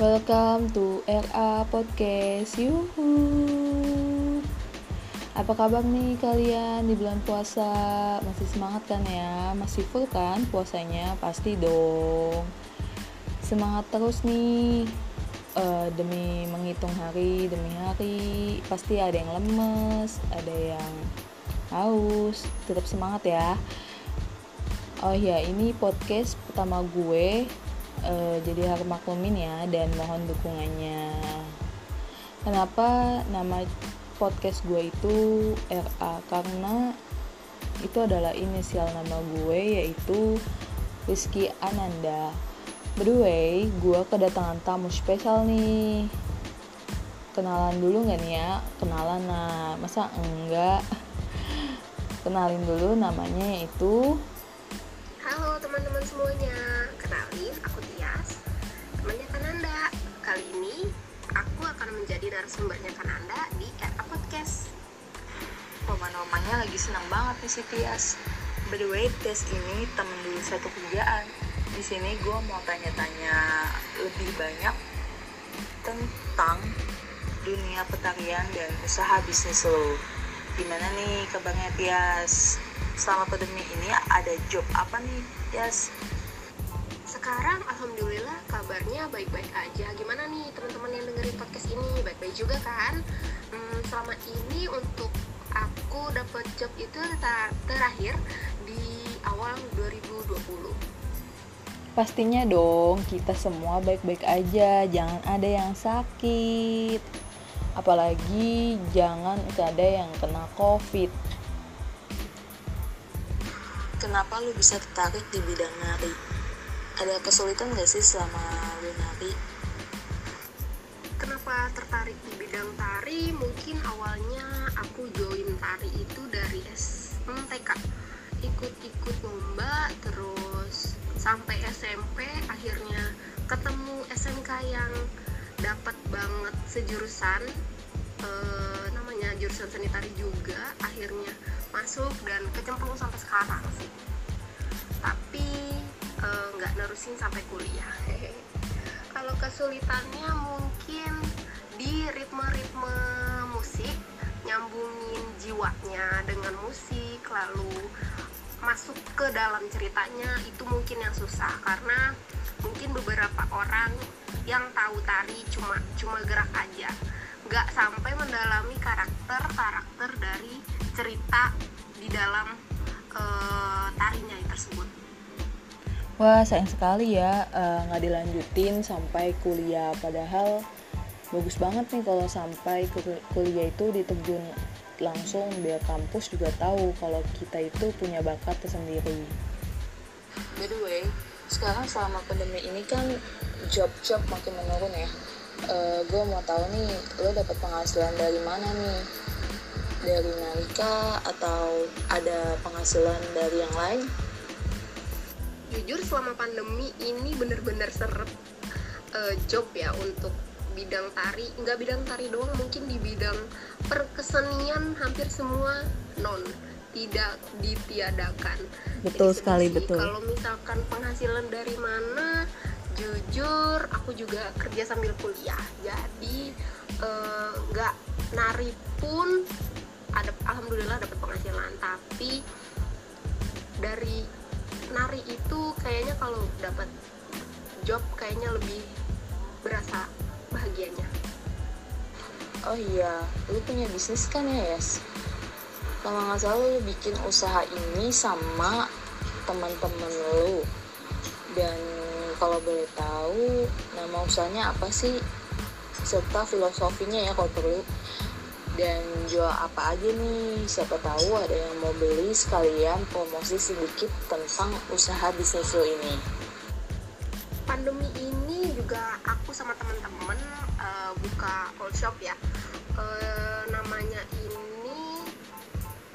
Welcome to RA Podcast. Yuhu. Apa kabar nih kalian di bulan puasa? Masih semangat kan ya? Masih full kan puasanya? Pasti dong. Semangat terus nih. Uh, demi menghitung hari demi hari pasti ada yang lemes ada yang haus tetap semangat ya oh ya ini podcast pertama gue uh, jadi harus maklumin ya dan mohon dukungannya kenapa nama podcast gue itu RA karena itu adalah inisial nama gue yaitu Rizky Ananda By the way, gue kedatangan tamu spesial nih. Kenalan dulu gak nih ya? Kenalan nah, masa enggak? Kenalin dulu namanya yaitu Halo teman-teman semuanya, aku Tias, temannya Kananda. Kali ini aku akan menjadi narasumbernya Kananda di RA Podcast. Roman-romannya lagi senang banget nih si Tias. By the way, Tias ini temen dulu satu kerjaan di sini gue mau tanya-tanya lebih banyak tentang dunia petarian dan usaha bisnis lo. Gimana nih kabarnya Tias? Selama pandemi ini ada job apa nih Tias? Sekarang alhamdulillah kabarnya baik-baik aja. Gimana nih teman-teman yang dengerin podcast ini? Baik-baik juga kan? Hmm, selama ini untuk aku dapat job itu terakhir di awal 2020 Pastinya dong, kita semua baik-baik aja, jangan ada yang sakit. Apalagi jangan ada yang kena COVID. Kenapa lu bisa tertarik di bidang nari? Ada kesulitan gak sih selama lu nari? Kenapa tertarik di bidang tari? Mungkin awalnya aku join tari itu dari SMTK. Ikut-ikut lomba, terus sampai SMP akhirnya ketemu SMK yang dapat banget sejurusan e, namanya jurusan seni tari juga akhirnya masuk dan kecemplung sampai sekarang sih tapi nggak e, nerusin sampai kuliah. Kalau kesulitannya mungkin di ritme-ritme musik nyambungin jiwanya dengan musik lalu masuk ke dalam ceritanya itu mungkin yang susah. Karena mungkin beberapa orang yang tahu tari cuma cuma gerak aja. Nggak sampai mendalami karakter karakter dari cerita di dalam uh, tarinya tersebut wah sayang sekali ya nggak uh, dilanjutin sampai kuliah padahal bagus banget nih kalau sampai kuliah itu diterjun langsung biar kampus juga tahu kalau kita itu punya bakat tersendiri. By the way, sekarang selama pandemi ini kan job-job makin menurun ya. Uh, gue mau tahu nih, lo dapat penghasilan dari mana nih? Dari Narika atau ada penghasilan dari yang lain? Jujur selama pandemi ini bener-bener seret uh, job ya untuk bidang tari. Nggak bidang tari doang mungkin di bidang perkesenian hampir semua non tidak ditiadakan. Betul Jadi, sekali betul. kalau misalkan penghasilan dari mana jujur aku juga kerja sambil kuliah. Jadi eh, nggak uh, nari pun ada alhamdulillah dapat penghasilan. Tapi dari nari itu kayaknya kalau dapat job kayaknya lebih berasa bahagianya. Oh iya lu punya bisnis kan ya Yes? Kalau nggak salah lu bikin usaha ini sama teman-teman lu. Dan kalau boleh tahu nama usahanya apa sih? Serta filosofinya ya kalau perlu dan jual apa aja nih siapa tahu ada yang mau beli sekalian promosi sedikit tentang usaha bisnis lo ini. Pandemi ini juga aku sama teman-teman uh, buka all shop ya. Uh, namanya ini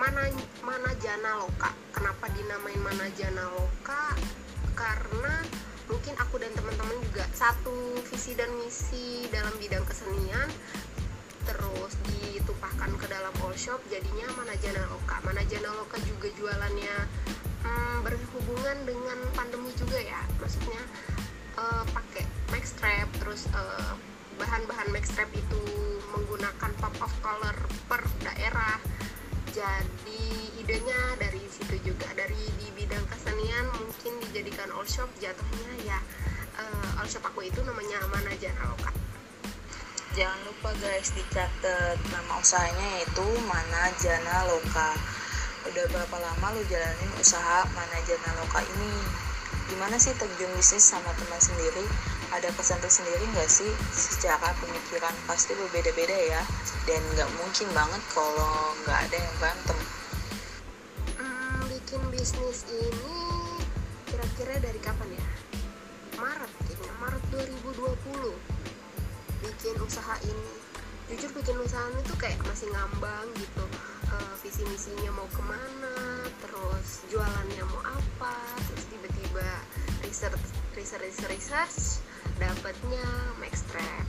mana mana jana loka. Kenapa dinamain mana jana loka? Karena mungkin aku dan teman-teman juga satu visi dan misi dalam bidang kesenian. Terus ditumpahkan ke dalam all shop jadinya mana jana loka mana jana loka juga jualannya hmm, berhubungan dengan pandemi juga ya. Maksudnya uh, pakai Maxstrap terus uh, bahan-bahan Maxstrap itu menggunakan pop of color per daerah. Jadi idenya dari situ juga. Dari di bidang kesenian mungkin dijadikan all shop jatuhnya ya uh, all shop aku itu namanya Manajana Loka jangan lupa guys dicatat nama usahanya yaitu Manajana Loka. Udah berapa lama lu jalanin usaha Manajana Loka ini? Gimana sih terjun bisnis sama teman sendiri? Ada kesan tersendiri nggak sih? Secara pemikiran pasti berbeda-beda ya. Dan nggak mungkin banget kalau nggak ada yang berantem. Hmm, bikin bisnis ini kira-kira dari kapan ya? Maret kayaknya Maret 2020 bikin usaha ini. Jujur bikin usaha ini tuh kayak masih ngambang gitu. Uh, visi misinya mau ke mana terus jualannya mau apa terus tiba-tiba research research research, research dapatnya Maxtrap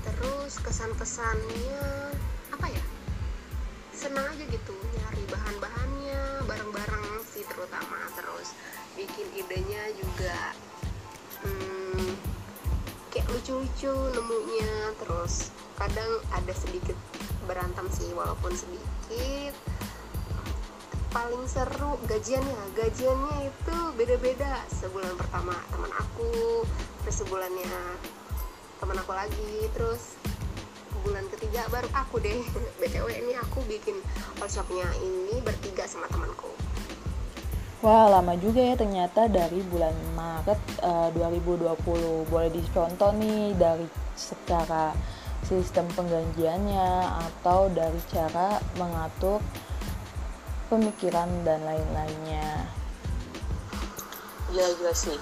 terus kesan-kesannya apa ya? Senang aja gitu nyari bahan-bahannya bareng-bareng sih terutama. Terus bikin idenya juga hmm, lucu-lucu nemunya terus kadang ada sedikit berantem sih walaupun sedikit. Paling seru gajiannya gajiannya itu beda-beda. Sebulan pertama teman aku terus sebulannya teman aku lagi terus bulan ketiga baru aku deh. Btw ini aku bikin workshopnya ini bertiga sama temanku Wah, lama juga ya ternyata dari bulan Maret uh, 2020. Boleh dicontoh nih dari secara sistem penggajiannya atau dari cara mengatur pemikiran dan lain-lainnya. Ya gila sih.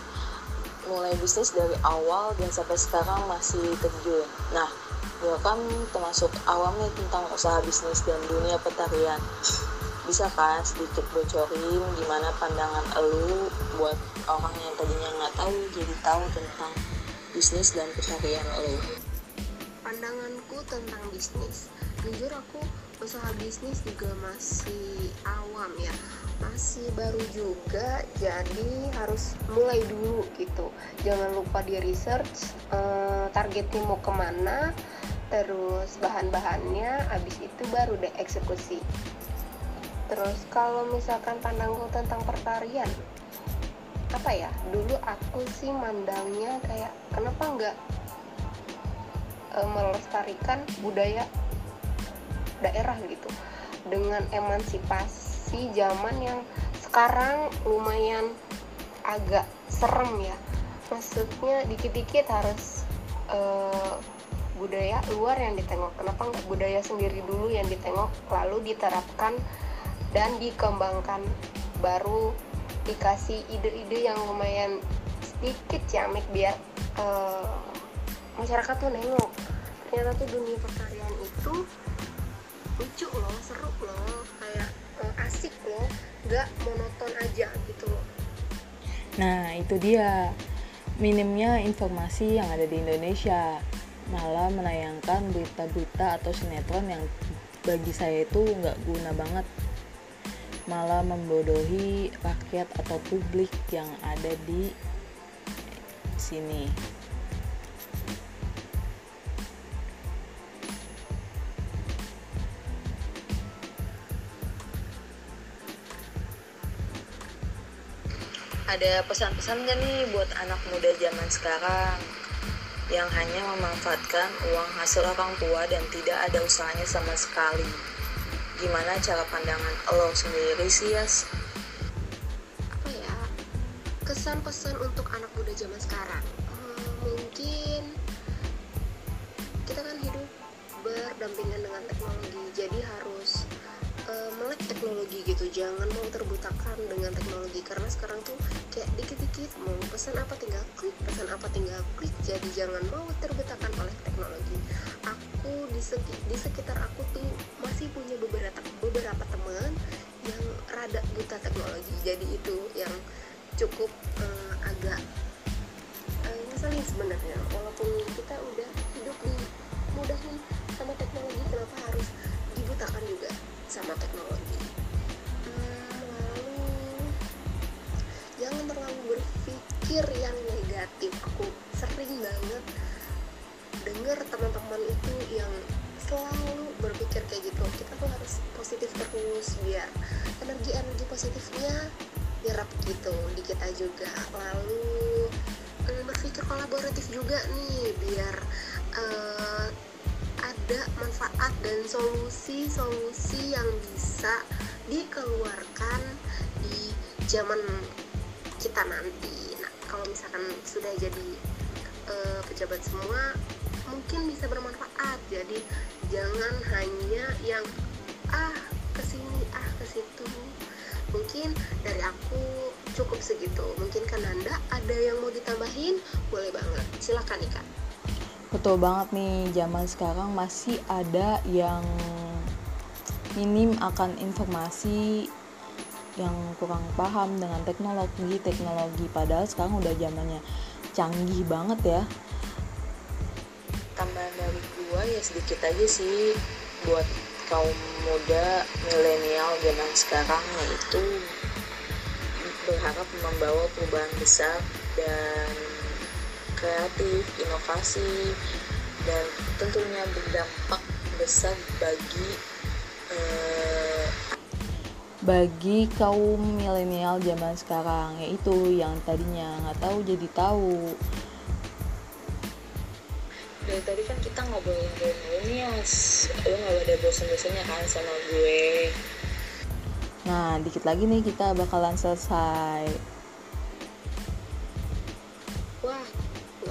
Mulai bisnis dari awal dan sampai sekarang masih terjun. Nah, gue kan termasuk awam nih tentang usaha bisnis dan dunia petarian. Bisa kan sedikit bocorin gimana pandangan elu buat orang yang tadinya nggak tahu jadi tahu tentang bisnis dan petarian elu. Pandanganku tentang bisnis. Jujur aku usaha bisnis juga masih awam ya. Masih baru juga jadi harus mulai dulu gitu. Jangan lupa di research eh, targetnya mau ke mana terus bahan-bahannya habis itu baru deh eksekusi terus kalau misalkan pandangku tentang pertarian apa ya? Dulu aku sih mandangnya kayak kenapa nggak e, melestarikan budaya daerah gitu? Dengan emansipasi zaman yang sekarang lumayan agak serem ya. Maksudnya dikit-dikit harus e, budaya luar yang ditengok. Kenapa nggak budaya sendiri dulu yang ditengok lalu diterapkan dan dikembangkan baru dikasih ide-ide yang lumayan sedikit ciamik biar uh, masyarakat tuh nengok ternyata tuh dunia pertarian itu lucu loh seru loh kayak uh, asik loh nggak monoton aja gitu loh Nah, itu dia minimnya informasi yang ada di Indonesia. Malah menayangkan berita-berita atau sinetron yang bagi saya itu nggak guna banget. Malah membodohi rakyat atau publik yang ada di sini. ada pesan-pesan gak nih buat anak muda zaman sekarang yang hanya memanfaatkan uang hasil orang tua dan tidak ada usahanya sama sekali gimana cara pandangan lo sendiri sih Yas? apa ya kesan pesan untuk anak muda zaman sekarang Hmm, mungkin kita kan hidup berdampingan dengan teknologi jadi harus teknologi gitu. Jangan mau terbutakan dengan teknologi karena sekarang tuh kayak dikit-dikit mau pesan apa tinggal klik pesan apa tinggal klik. Jadi jangan mau terbutakan oleh teknologi. Aku di, seki- di sekitar aku tuh masih punya beberapa beberapa teman yang rada buta teknologi. Jadi itu yang cukup eh, agak eh, ngeselin sebenarnya. Walaupun kita udah hidup di mudahin sama teknologi kenapa harus dibutakan juga sama teknologi berpikir yang negatif. Aku sering banget dengar teman-teman itu yang selalu berpikir kayak gitu. Kita tuh harus positif terus biar energi-energi positifnya nyerap gitu di kita juga. Lalu eh, berpikir kolaboratif juga nih biar uh, ada manfaat dan solusi-solusi yang bisa dikeluarkan di zaman kita nanti. Misalkan sudah jadi uh, pejabat semua, mungkin bisa bermanfaat. Jadi jangan hanya yang ah ke sini ah ke situ. Mungkin dari aku cukup segitu. Mungkin kan Anda ada yang mau ditambahin, boleh banget. Silakan Ika. Betul banget nih, zaman sekarang masih ada yang minim akan informasi yang kurang paham dengan teknologi teknologi padahal sekarang udah zamannya canggih banget ya. Tambahan dari gua ya sedikit aja sih buat kaum muda milenial zaman sekarang yaitu berharap membawa perubahan besar dan kreatif, inovasi, dan tentunya berdampak besar bagi eh, bagi kaum milenial zaman sekarang yaitu yang tadinya nggak tahu jadi tahu. Dari tadi kan kita ngobrolin milenials. Lo nggak ada bosan-bosannya kan sama gue? Nah dikit lagi nih kita bakalan selesai.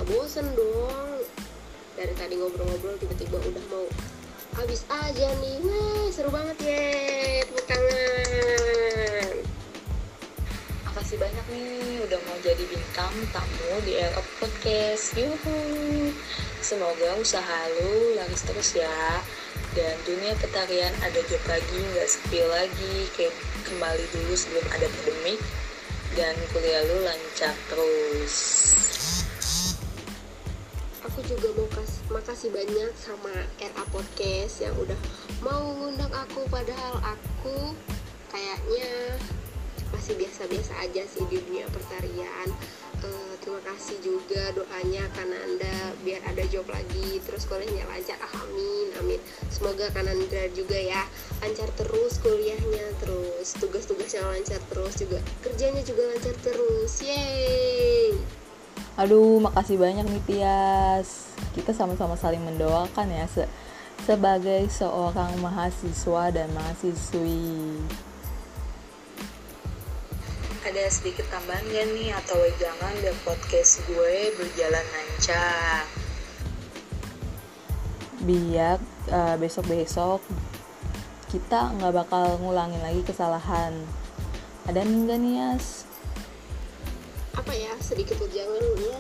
Bosen dong. Dari tadi ngobrol-ngobrol tiba-tiba udah mau habis aja nih wah bintang tamu di Era Podcast. Yuhu. Semoga usaha lu laris terus ya. Dan dunia petarian ada job lagi nggak sepi lagi. Kayak kembali dulu sebelum ada pandemik dan kuliah lu lancar terus. Aku juga mau kasih makasih banyak sama RA Podcast yang udah mau ngundang aku padahal aku kayaknya masih biasa-biasa aja sih di dunia pertarian uh, terima kasih juga doanya Kananda biar ada job lagi. Terus kuliahnya lancar. Amin amin. Semoga Kananda juga ya lancar terus kuliahnya. Terus tugas-tugasnya lancar terus juga kerjanya juga lancar terus. Yeay. Aduh, makasih banyak nih Tias. Kita sama-sama saling mendoakan ya se sebagai seorang mahasiswa dan mahasiswi. Ada sedikit tambahan gak nih? Atau jangan biar podcast gue berjalan lancar? Biar uh, besok-besok kita nggak bakal ngulangin lagi kesalahan. Ada nggak nih Yas? apa ya? Sedikit ujangan ya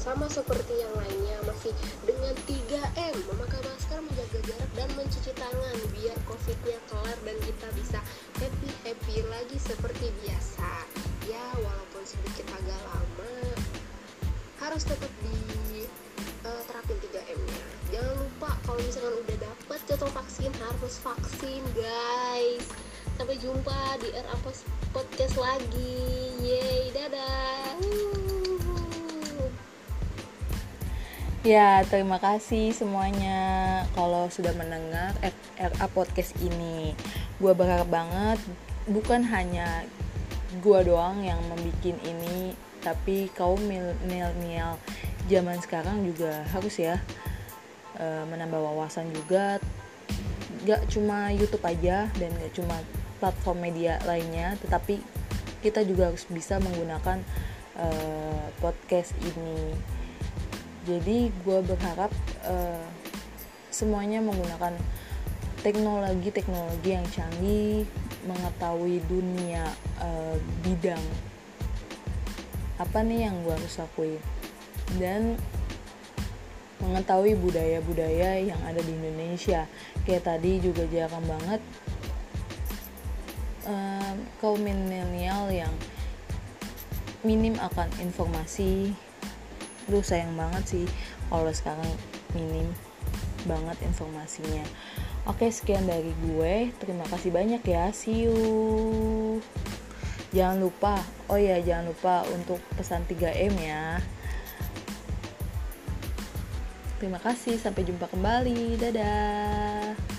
sama seperti yang lainnya. Masih dengan 3M memakai masker menjaga jarak dan mencuci tangan. Biar covidnya kelar dan kita bisa happy happy lagi seperti biasa harus tetap di uh, terapin 3M nya jangan lupa kalau misalkan udah dapet jadwal vaksin harus vaksin guys. Sampai jumpa di RA Podcast lagi. Yeay dadah. Ya, terima kasih semuanya. Kalau sudah mendengar RA Podcast ini. Gue berharap banget bukan hanya gue doang yang membuat ini, tapi kaum milenial zaman sekarang juga harus ya eh, menambah wawasan juga. Gak cuma YouTube aja dan gak cuma platform media lainnya tetapi kita juga harus bisa menggunakan uh, podcast ini jadi gue berharap uh, semuanya menggunakan teknologi-teknologi yang canggih mengetahui dunia uh, bidang apa nih yang gue harus lakuin? Dan mengetahui budaya-budaya yang ada di Indonesia. Kayak tadi juga jarang banget um, kaum milenial yang minim akan informasi. Lu sayang banget sih kalau sekarang minim banget informasinya. Oke sekian dari gue. Terima kasih banyak ya. See you jangan lupa oh ya jangan lupa untuk pesan 3M ya Terima kasih, sampai jumpa kembali. Dadah.